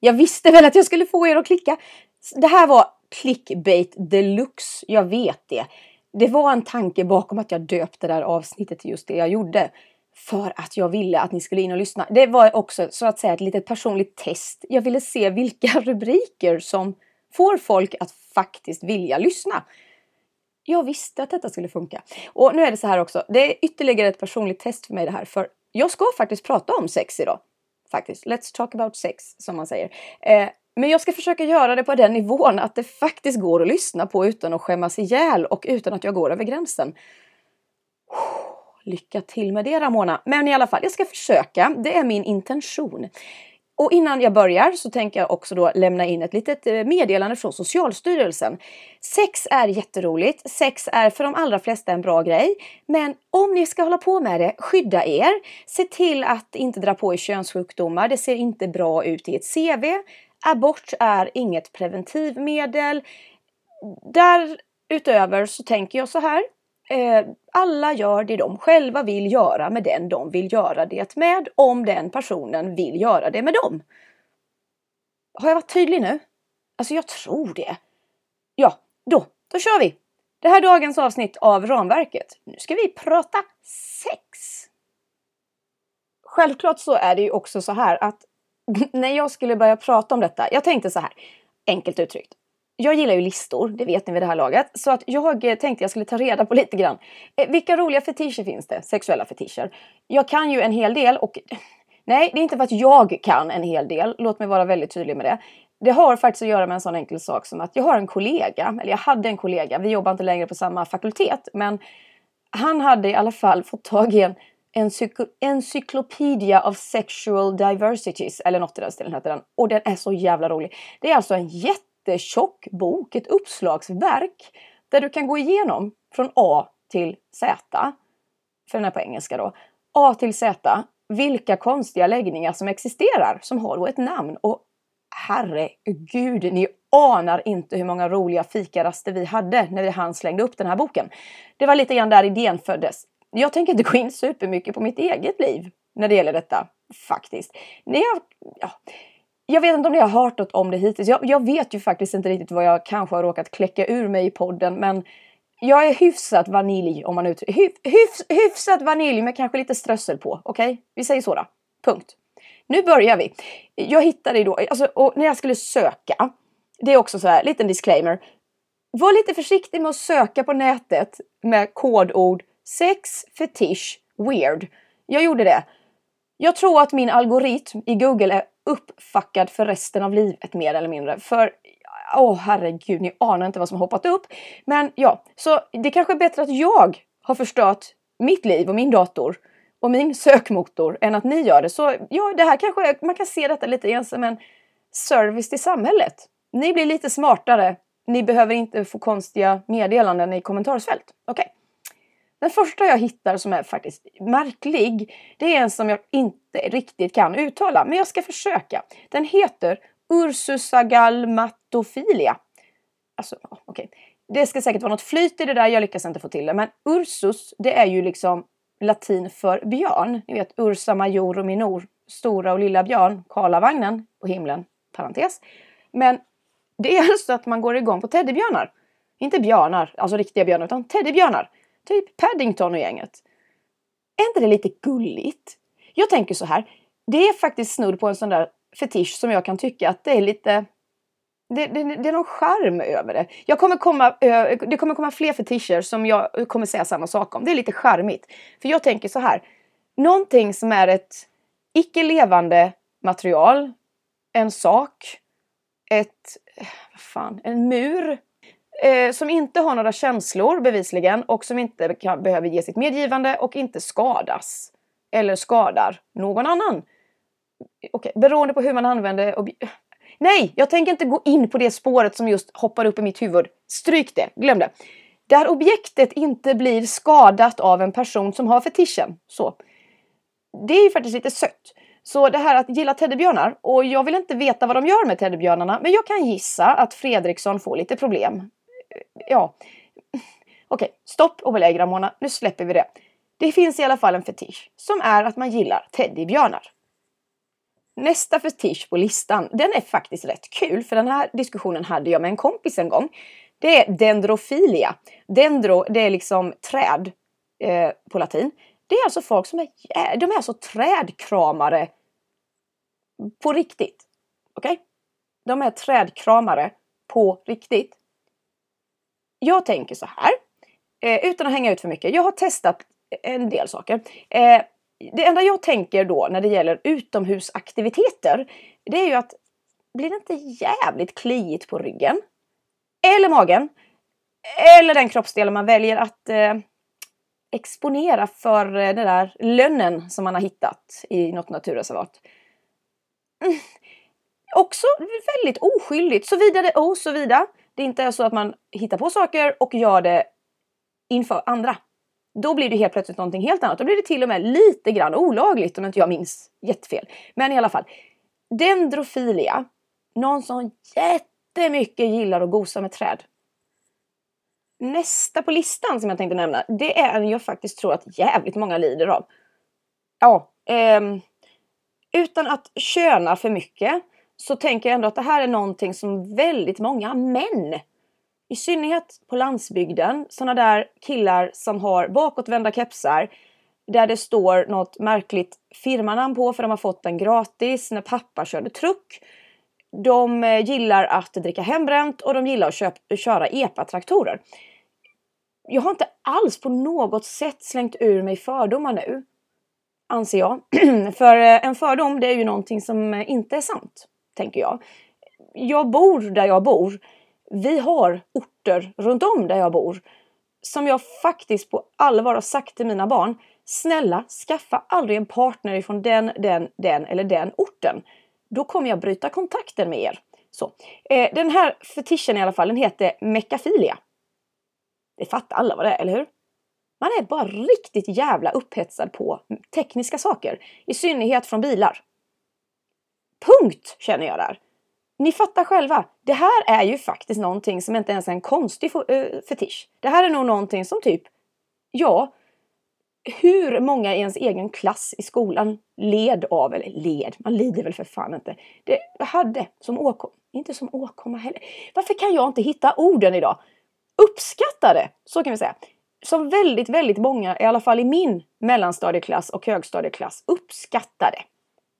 Jag visste väl att jag skulle få er att klicka. Det här var clickbait deluxe, jag vet det. Det var en tanke bakom att jag döpte det här avsnittet till just det jag gjorde. För att jag ville att ni skulle in och lyssna. Det var också så att säga ett litet personligt test. Jag ville se vilka rubriker som får folk att faktiskt vilja lyssna. Jag visste att detta skulle funka. Och nu är det så här också. Det är ytterligare ett personligt test för mig det här. För jag ska faktiskt prata om sex idag. Faktiskt. Let's talk about sex, som man säger. Eh, men jag ska försöka göra det på den nivån att det faktiskt går att lyssna på utan att skämmas ihjäl och utan att jag går över gränsen. Lycka till med det Ramona! Men i alla fall, jag ska försöka. Det är min intention. Och innan jag börjar så tänker jag också då lämna in ett litet eh, meddelande från Socialstyrelsen. Sex är jätteroligt. Sex är för de allra flesta en bra grej. Men om ni ska hålla på med det, skydda er. Se till att inte dra på er könssjukdomar. Det ser inte bra ut i ett CV. Abort är inget preventivmedel. Därutöver så tänker jag så här. Eh, alla gör det de själva vill göra med den de vill göra det med, om den personen vill göra det med dem. Har jag varit tydlig nu? Alltså jag tror det. Ja, då, då kör vi! Det här är dagens avsnitt av ramverket. Nu ska vi prata sex. Självklart så är det ju också så här att när jag skulle börja prata om detta, jag tänkte så här, enkelt uttryckt jag gillar ju listor, det vet ni vid det här laget. Så att jag eh, tänkte jag skulle ta reda på lite grann. Eh, vilka roliga fetischer finns det? Sexuella fetischer. Jag kan ju en hel del och nej, det är inte för att jag kan en hel del. Låt mig vara väldigt tydlig med det. Det har faktiskt att göra med en sån enkel sak som att jag har en kollega, eller jag hade en kollega, vi jobbar inte längre på samma fakultet, men han hade i alla fall fått tag i en Encyclopedia of Sexual Diversities, eller något i den stilen heter den. Och den är så jävla rolig. Det är alltså en jätte jättetjock bok, ett uppslagsverk där du kan gå igenom från A till Z, för den är på engelska då, A till Z, vilka konstiga läggningar som existerar som har då ett namn. Och herregud, ni anar inte hur många roliga fikaraster vi hade när han slängde upp den här boken. Det var lite grann där idén föddes. Jag tänker inte gå in supermycket på mitt eget liv när det gäller detta faktiskt. När jag, ja, jag vet inte om ni har hört något om det hittills. Jag, jag, vet ju faktiskt inte riktigt vad jag kanske har råkat kläcka ur mig i podden men jag är hyfsat vanilj om man uttrycker hyf, hyfs, Hyfsat vanilj med kanske lite strössel på. Okej, okay? vi säger så då. Punkt. Nu börjar vi. Jag hittade då, alltså, och när jag skulle söka, det är också så här, liten disclaimer. Var lite försiktig med att söka på nätet med kodord sex, fetish, weird. Jag gjorde det. Jag tror att min algoritm i Google är uppfackad för resten av livet mer eller mindre. För åh oh, herregud, ni anar inte vad som har hoppat upp. Men ja, så det kanske är bättre att jag har förstört mitt liv och min dator och min sökmotor än att ni gör det. Så ja, det här kanske, man kan se detta lite grann som en service till samhället. Ni blir lite smartare. Ni behöver inte få konstiga meddelanden i kommentarsfält. Okej. Okay. Den första jag hittar som är faktiskt märklig, det är en som jag inte riktigt kan uttala, men jag ska försöka. Den heter Ursusagalmatophilia. Alltså, okej. Okay. Det ska säkert vara något flyt i det där, jag lyckas inte få till det. Men Ursus, det är ju liksom latin för björn. Ni vet Ursa major och minor, stora och lilla björn, Karlavagnen på himlen, parentes. Men det är alltså att man går igång på teddybjörnar. Inte björnar, alltså riktiga björnar, utan teddybjörnar. Typ Paddington och gänget. Är inte det lite gulligt? Jag tänker så här. Det är faktiskt snudd på en sån där fetisch som jag kan tycka att det är lite det, det, det, är någon charm över det. Jag kommer komma, det kommer komma fler fetischer som jag kommer säga samma sak om. Det är lite charmigt. För jag tänker så här. Någonting som är ett icke levande material, en sak, ett, vad fan, en mur, eh, som inte har några känslor bevisligen och som inte kan, behöver ge sitt medgivande och inte skadas. Eller skadar någon annan. Okay. Beroende på hur man använder Nej, jag tänker inte gå in på det spåret som just hoppar upp i mitt huvud. Stryk det, glöm det. Där objektet inte blir skadat av en person som har fetischen. Så. Det är ju faktiskt lite sött. Så det här att gilla teddybjörnar, och jag vill inte veta vad de gör med teddybjörnarna, men jag kan gissa att Fredriksson får lite problem ja. Okej, stopp och belägg Ramona. Nu släpper vi det. Det finns i alla fall en fetisch som är att man gillar teddybjörnar. Nästa fetisch på listan, den är faktiskt rätt kul för den här diskussionen hade jag med en kompis en gång. Det är dendrofilia. Dendro, det är liksom träd eh, på latin. Det är alltså folk som är, de är alltså trädkramare på riktigt. Okej? Okay? De är trädkramare på riktigt. Jag tänker så här, eh, utan att hänga ut för mycket. Jag har testat en del saker. Eh, det enda jag tänker då när det gäller utomhusaktiviteter, det är ju att blir det inte jävligt kliigt på ryggen? Eller magen? Eller den kroppsdel man väljer att eh, exponera för eh, den där lönnen som man har hittat i något naturreservat. Mm. Också väldigt oskyldigt, såvida det, oh, såvida det inte är så att man hittar på saker och gör det inför andra. Då blir det helt plötsligt någonting helt annat. Då blir det till och med lite grann olagligt om inte jag minns jättefel. Men i alla fall. Dendrofilia. Någon som jättemycket gillar att gosa med träd. Nästa på listan som jag tänkte nämna, det är en jag faktiskt tror att jävligt många lider av. Ja, eh, utan att köna för mycket så tänker jag ändå att det här är någonting som väldigt många män i synnerhet på landsbygden, sådana där killar som har bakåtvända kepsar där det står något märkligt firmanamn på för de har fått den gratis när pappa körde truck. De eh, gillar att dricka hembränt och de gillar att köpa, köra epatraktorer. Jag har inte alls på något sätt slängt ur mig fördomar nu. Anser jag. för eh, en fördom det är ju någonting som eh, inte är sant. Tänker jag. Jag bor där jag bor vi har orter runt om där jag bor som jag faktiskt på allvar har sagt till mina barn. Snälla, skaffa aldrig en partner ifrån den, den, den eller den orten. Då kommer jag bryta kontakten med er. Så. Eh, den här fetischen i alla fall, den heter mekafilia. Det fattar alla vad det är, eller hur? Man är bara riktigt jävla upphetsad på tekniska saker. I synnerhet från bilar. Punkt känner jag där. Ni fattar själva, det här är ju faktiskt någonting som inte ens är en konstig eh, fetisch. Det här är nog någonting som typ, ja, hur många i ens egen klass i skolan led av, eller led, man lider väl för fan inte. Det hade som åkomma, inte som åkomma heller. Varför kan jag inte hitta orden idag? Uppskattade, så kan vi säga. Som väldigt, väldigt många, i alla fall i min mellanstadieklass och högstadieklass, uppskattade.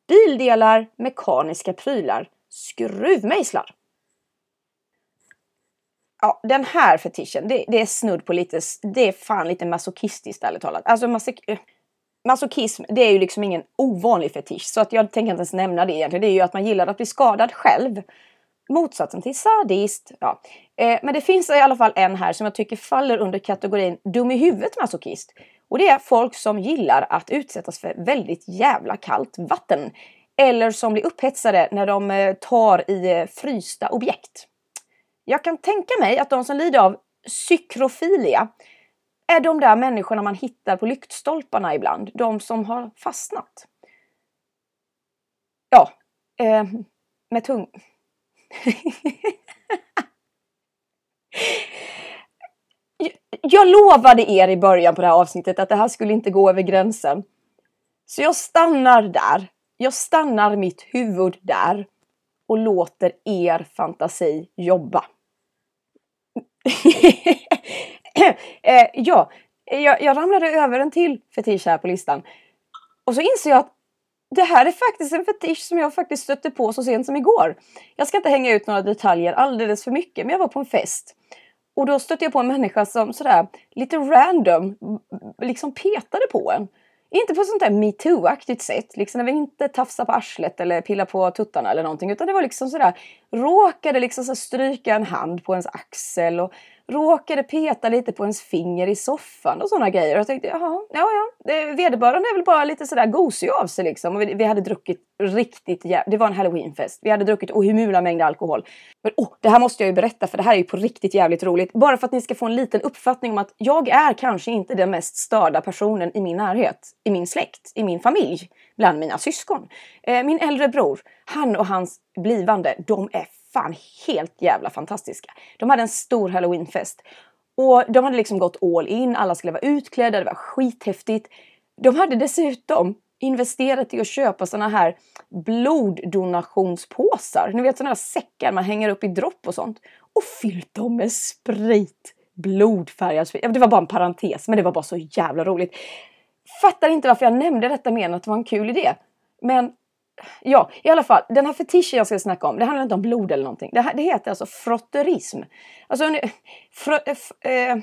Bildelar, mekaniska prylar, skruvmejslar. Ja, den här fetischen, det, det, är snudd på lite, det är fan lite masochistiskt ärligt talat. Alltså masok eh, masochism, det är ju liksom ingen ovanlig fetisch. Så att jag tänker inte ens nämna det egentligen. Det är ju att man gillar att bli skadad själv. Motsatsen till sadist. Ja. Eh, men det finns i alla fall en här som jag tycker faller under kategorin dum i huvudet masochist. Och det är folk som gillar att utsättas för väldigt jävla kallt vatten eller som blir upphetsade när de eh, tar i eh, frysta objekt. Jag kan tänka mig att de som lider av cykrofilia är de där människorna man hittar på lyktstolparna ibland. De som har fastnat. Ja, eh, med tung... jag lovade er i början på det här avsnittet att det här skulle inte gå över gränsen. Så jag stannar där jag stannar mitt huvud där och låter er fantasi jobba. eh, ja, jag, jag ramlade över en till fetisch här på listan. Och så inser jag att det här är faktiskt en fetisch som jag faktiskt stötte på så sent som igår. Jag ska inte hänga ut några detaljer alldeles för mycket, men jag var på en fest. Och då stötte jag på en människa som sådär lite random liksom petade på en. Inte på ett sånt där metoo-aktigt sätt, liksom när vi inte tafsar på arslet eller pillar på tuttarna eller någonting. Utan det var liksom sådär, råkade liksom så stryka en hand på ens axel och råkade peta lite på ens finger i soffan och sådana grejer. Och jag tänkte, jaha, ja ja, vederbörande är väl bara lite sådär gosig av sig liksom. Och vi, vi hade druckit riktigt, det var en halloweenfest. Vi hade druckit ohemula mängder alkohol. Men oh, det här måste jag ju berätta för det här är ju på riktigt jävligt roligt. Bara för att ni ska få en liten uppfattning om att jag är kanske inte den mest störda personen i min närhet, i min släkt, i min familj, bland mina syskon. Eh, min äldre bror, han och hans blivande, de är fan helt jävla fantastiska. De hade en stor halloweenfest och de hade liksom gått all in, alla skulle vara utklädda, det var skithäftigt. De hade dessutom investerat i att köpa såna här bloddonationspåsar. Ni vet såna här säckar man hänger upp i dropp och sånt. Och fyllt dem med sprit. Blodfärgad sprit. Det var bara en parentes men det var bara så jävla roligt. Fattar inte varför jag nämnde detta mer än att det var en kul idé. Men ja, i alla fall, den här fetischen jag ska snacka om, det handlar inte om blod eller någonting. Det, här, det heter alltså frotterism. Alltså, fr, eh, eh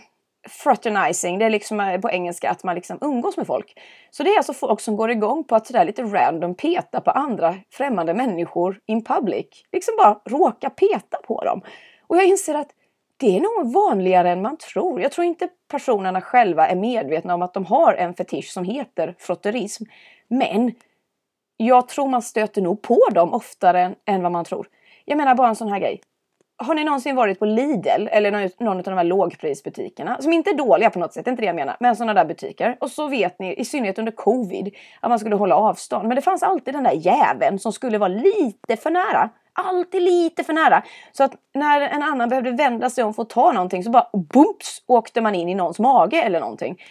fraternizing, det är liksom eh, på engelska att man liksom umgås med folk. Så det är alltså folk som går igång på att sådär lite random peta på andra främmande människor in public. Liksom bara råka peta på dem. Och jag inser att det är nog vanligare än man tror. Jag tror inte personerna själva är medvetna om att de har en fetisch som heter frotterism. Men jag tror man stöter nog på dem oftare än, än vad man tror. Jag menar bara en sån här grej. Har ni någonsin varit på Lidl eller någon, någon av de här lågprisbutikerna som inte är dåliga på något sätt, inte det jag menar, men sådana där butiker. Och så vet ni, i synnerhet under covid, att man skulle hålla avstånd. Men det fanns alltid den där jäveln som skulle vara lite för nära. Alltid lite för nära. Så att när en annan behövde vända sig om för att ta någonting så bara boops åkte man in i någons mage eller någonting.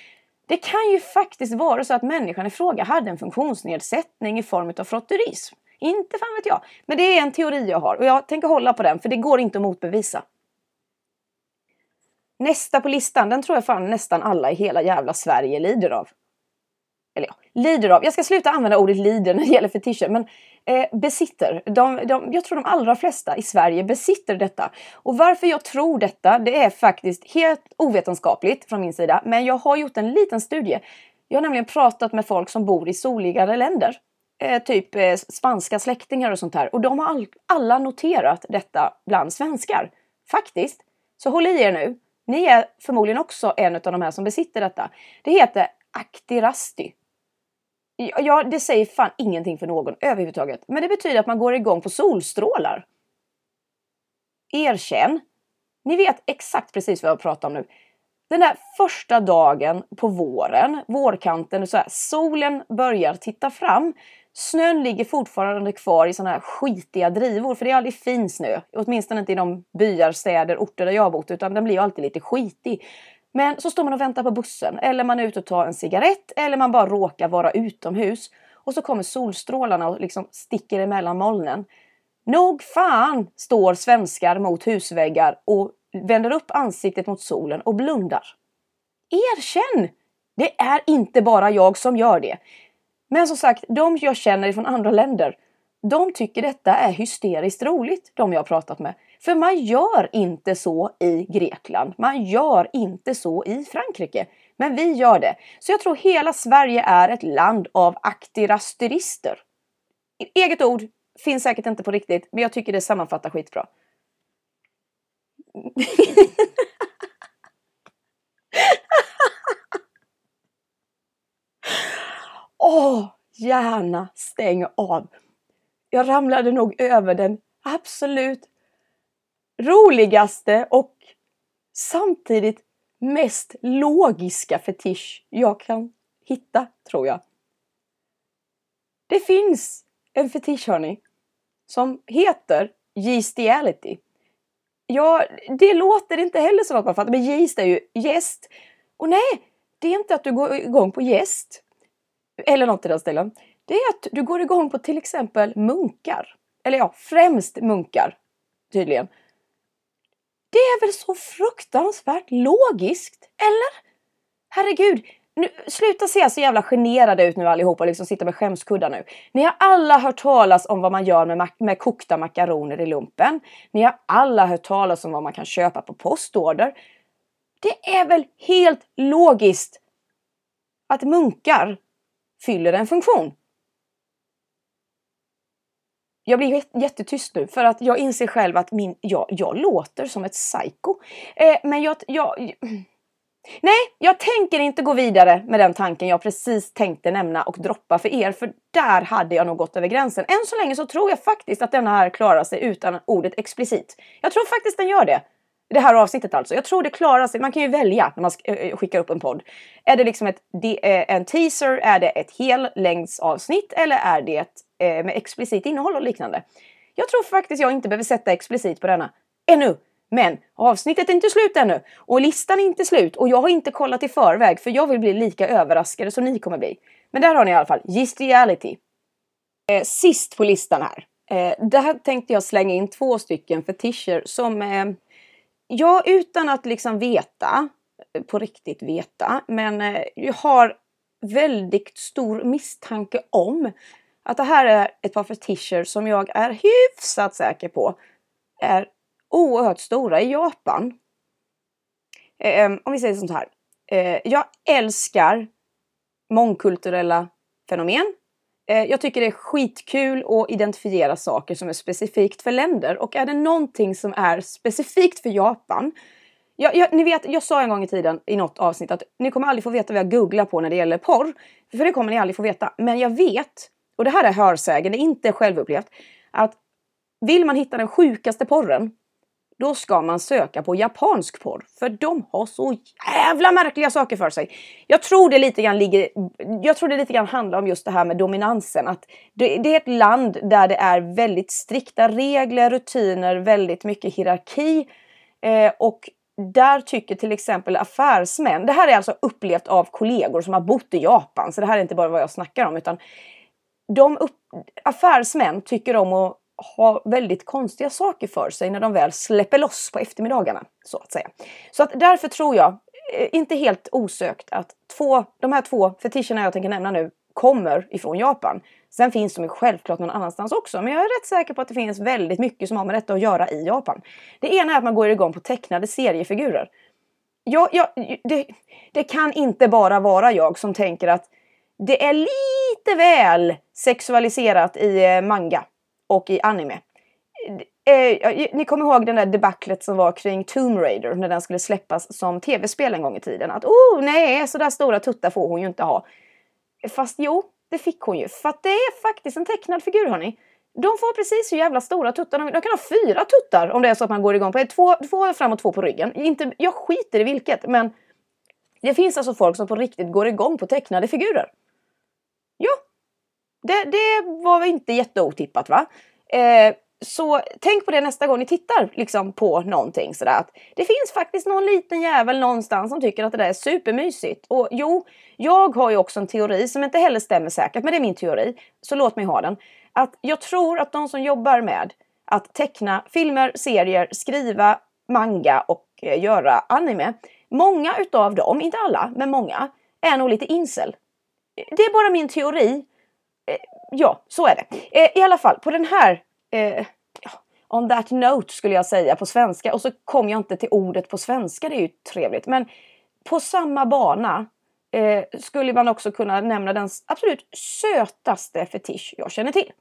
Det kan ju faktiskt vara så att människan i fråga hade en funktionsnedsättning i form av frotterism. Inte fan vet jag. Men det är en teori jag har och jag tänker hålla på den för det går inte att motbevisa. Nästa på listan, den tror jag fan nästan alla i hela jävla Sverige lider av. Eller ja, lider av. Jag ska sluta använda ordet lider när det gäller fetischer. Men eh, besitter. De, de, jag tror de allra flesta i Sverige besitter detta. Och varför jag tror detta, det är faktiskt helt ovetenskapligt från min sida. Men jag har gjort en liten studie. Jag har nämligen pratat med folk som bor i soligare länder. Eh, typ eh, spanska släktingar och sånt här. Och de har all, alla noterat detta bland svenskar. Faktiskt. Så håll i er nu. Ni är förmodligen också en av de här som besitter detta. Det heter aktirasti. Ja, det säger fan ingenting för någon överhuvudtaget. Men det betyder att man går igång på solstrålar. Erkänn. Ni vet exakt precis vad jag pratar om nu. Den där första dagen på våren, vårkanten, så här, solen börjar titta fram. Snön ligger fortfarande kvar i såna här skitiga drivor, för det är aldrig fin snö. Åtminstone inte i de byar, städer, orter där jag har bott, utan den blir alltid lite skitig. Men så står man och väntar på bussen eller man är ute och tar en cigarett eller man bara råkar vara utomhus. Och så kommer solstrålarna och liksom sticker emellan molnen. Nog fan står svenskar mot husväggar och vänder upp ansiktet mot solen och blundar. Erkänn! Det är inte bara jag som gör det. Men som sagt, de jag känner från andra länder, de tycker detta är hysteriskt roligt, de jag har pratat med. För man gör inte så i Grekland. Man gör inte så i Frankrike. Men vi gör det. Så jag tror hela Sverige är ett land av aktirasterister. Eget ord, finns säkert inte på riktigt, men jag tycker det sammanfattar skitbra. Åh, oh, gärna stäng av. Jag ramlade nog över den absolut roligaste och samtidigt mest logiska fetisch jag kan hitta, tror jag. Det finns en fetisch, hörni, som heter Yeastiality. Ja, det låter inte heller som att man fattar, men yeast är ju gäst. Och nej, det är inte att du går igång på gäst. Eller något i den stilen. Det är att du går igång på till exempel munkar. Eller ja, främst munkar tydligen. Det är väl så fruktansvärt logiskt, eller? Herregud, nu, sluta se så jävla generade ut nu allihopa och liksom sitta med skämskuddar nu. Ni har alla hört talas om vad man gör med, med kokta makaroner i lumpen. Ni har alla hört talas om vad man kan köpa på postorder. Det är väl helt logiskt att munkar fyller en funktion. Jag blir jättetyst nu för att jag inser själv att min, jag, jag låter som ett psycho. Eh, men jag, jag... Nej, jag tänker inte gå vidare med den tanken jag precis tänkte nämna och droppa för er, för där hade jag nog gått över gränsen. Än så länge så tror jag faktiskt att denna här klarar sig utan ordet explicit. Jag tror faktiskt den gör det. Det här avsnittet alltså. Jag tror det klarar sig. Man kan ju välja när man eh, eh, skickar upp en podd. Är det liksom ett, eh, en teaser? Är det ett hellängdsavsnitt? Eller är det med explicit innehåll och liknande? Jag tror faktiskt jag inte behöver sätta explicit på denna. Ännu! Men avsnittet är inte slut ännu och listan är inte slut och jag har inte kollat i förväg för jag vill bli lika överraskade som ni kommer bli. Men där har ni i alla fall Gistiality. Eh, sist på listan här. Eh, där tänkte jag slänga in två stycken fetischer som eh, Ja, utan att liksom veta, eh, på riktigt veta, men eh, jag har väldigt stor misstanke om att det här är ett par fetischer som jag är hyfsat säker på är oerhört stora i Japan. Eh, om vi säger sånt här. Eh, jag älskar mångkulturella fenomen. Eh, jag tycker det är skitkul att identifiera saker som är specifikt för länder och är det någonting som är specifikt för Japan jag, jag, ni vet, jag sa en gång i tiden i något avsnitt att ni kommer aldrig få veta vad jag googlar på när det gäller porr. För det kommer ni aldrig få veta. Men jag vet, och det här är hörsägen, det är inte självupplevt, att vill man hitta den sjukaste porren då ska man söka på japansk porr. För de har så jävla märkliga saker för sig. Jag tror det lite grann ligger, jag tror det lite grann handlar om just det här med dominansen. Att det, det är ett land där det är väldigt strikta regler, rutiner, väldigt mycket hierarki. Eh, och där tycker till exempel affärsmän, det här är alltså upplevt av kollegor som har bott i Japan, så det här är inte bara vad jag snackar om, utan de upp, affärsmän tycker om att ha väldigt konstiga saker för sig när de väl släpper loss på eftermiddagarna. Så att säga. Så att därför tror jag, eh, inte helt osökt, att två, de här två fetischerna jag tänker nämna nu kommer ifrån Japan. Sen finns de ju självklart någon annanstans också, men jag är rätt säker på att det finns väldigt mycket som har med detta att göra i Japan. Det ena är att man går igång på tecknade seriefigurer. Jag, jag, det, det kan inte bara vara jag som tänker att det är lite väl sexualiserat i eh, manga och i anime. Eh, ni kommer ihåg den där debaclet som var kring Tomb Raider när den skulle släppas som tv-spel en gång i tiden. Att oh nej, så där stora tuttar får hon ju inte ha. Fast jo, det fick hon ju. För att det är faktiskt en tecknad figur hörni. De får precis så jävla stora tuttar. De, kan ha fyra tuttar om det är så att man går igång på två, två fram och två på ryggen. Inte, jag skiter i vilket men det finns alltså folk som på riktigt går igång på tecknade figurer. Det, det var inte jätteotippat va? Eh, så tänk på det nästa gång ni tittar liksom, på någonting sådär. Att det finns faktiskt någon liten jävel någonstans som tycker att det där är supermysigt. Och jo, jag har ju också en teori som inte heller stämmer säkert, men det är min teori. Så låt mig ha den. Att jag tror att de som jobbar med att teckna filmer, serier, skriva manga och eh, göra anime. Många utav dem, inte alla, men många, är nog lite insel. Det är bara min teori. Eh, ja, så är det. Eh, I alla fall, på den här eh, on that note skulle jag säga på svenska. Och så kom jag inte till ordet på svenska, det är ju trevligt. Men på samma bana eh, skulle man också kunna nämna den absolut sötaste fetisch jag känner till.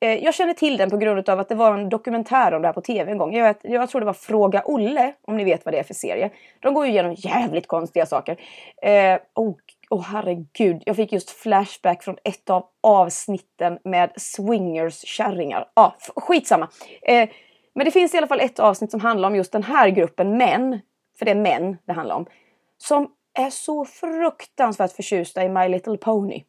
Eh, jag känner till den på grund av att det var en dokumentär om det här på tv en gång. Jag, vet, jag tror det var Fråga Olle, om ni vet vad det är för serie. De går ju igenom jävligt konstiga saker. Eh, oh, Åh oh, herregud, jag fick just flashback från ett av avsnitten med swingers kärringar. Ja, ah, skitsamma. Eh, men det finns i alla fall ett avsnitt som handlar om just den här gruppen män, för det är män det handlar om, som är så fruktansvärt förtjusta i My Little Pony.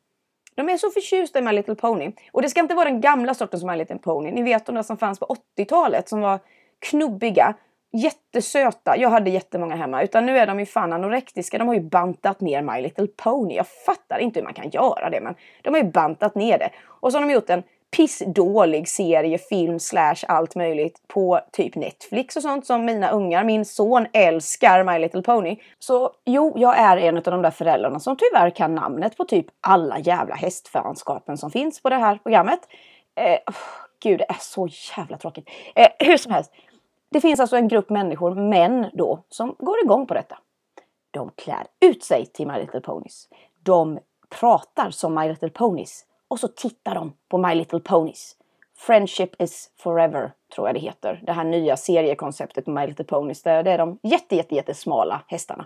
De är så förtjusta i My Little Pony. Och det ska inte vara den gamla sortens My Little Pony. Ni vet de där som fanns på 80-talet som var knubbiga jättesöta. Jag hade jättemånga hemma. Utan nu är de ju fan anorektiska. De har ju bantat ner My Little Pony. Jag fattar inte hur man kan göra det men de har ju bantat ner det. Och så har de gjort en pissdålig serie, film, slash allt möjligt på typ Netflix och sånt som mina ungar, min son älskar My Little Pony. Så jo, jag är en av de där föräldrarna som tyvärr kan namnet på typ alla jävla hästfanskapen som finns på det här programmet. Eh, oh, gud, det är så jävla tråkigt. Eh, hur som helst, det finns alltså en grupp människor, män då, som går igång på detta. De klär ut sig till My Little Ponies. De pratar som My Little Ponies. Och så tittar de på My Little Ponies. Friendship is forever, tror jag det heter. Det här nya seriekonceptet med My Little Ponies. Där det är de jätte, jätte, jättesmala hästarna.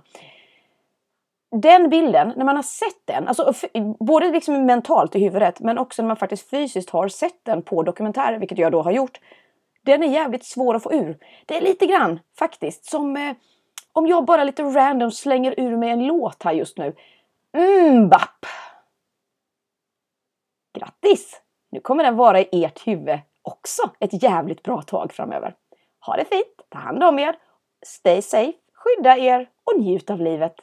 Den bilden, när man har sett den, alltså både liksom mentalt i huvudet men också när man faktiskt fysiskt har sett den på dokumentärer, vilket jag då har gjort, den är jävligt svår att få ur. Det är lite grann faktiskt som eh, om jag bara lite random slänger ur mig en låt här just nu. Mm, Mbapp! Grattis! Nu kommer den vara i ert huvud också ett jävligt bra tag framöver. Ha det fint, ta hand om er, stay safe, skydda er och njut av livet.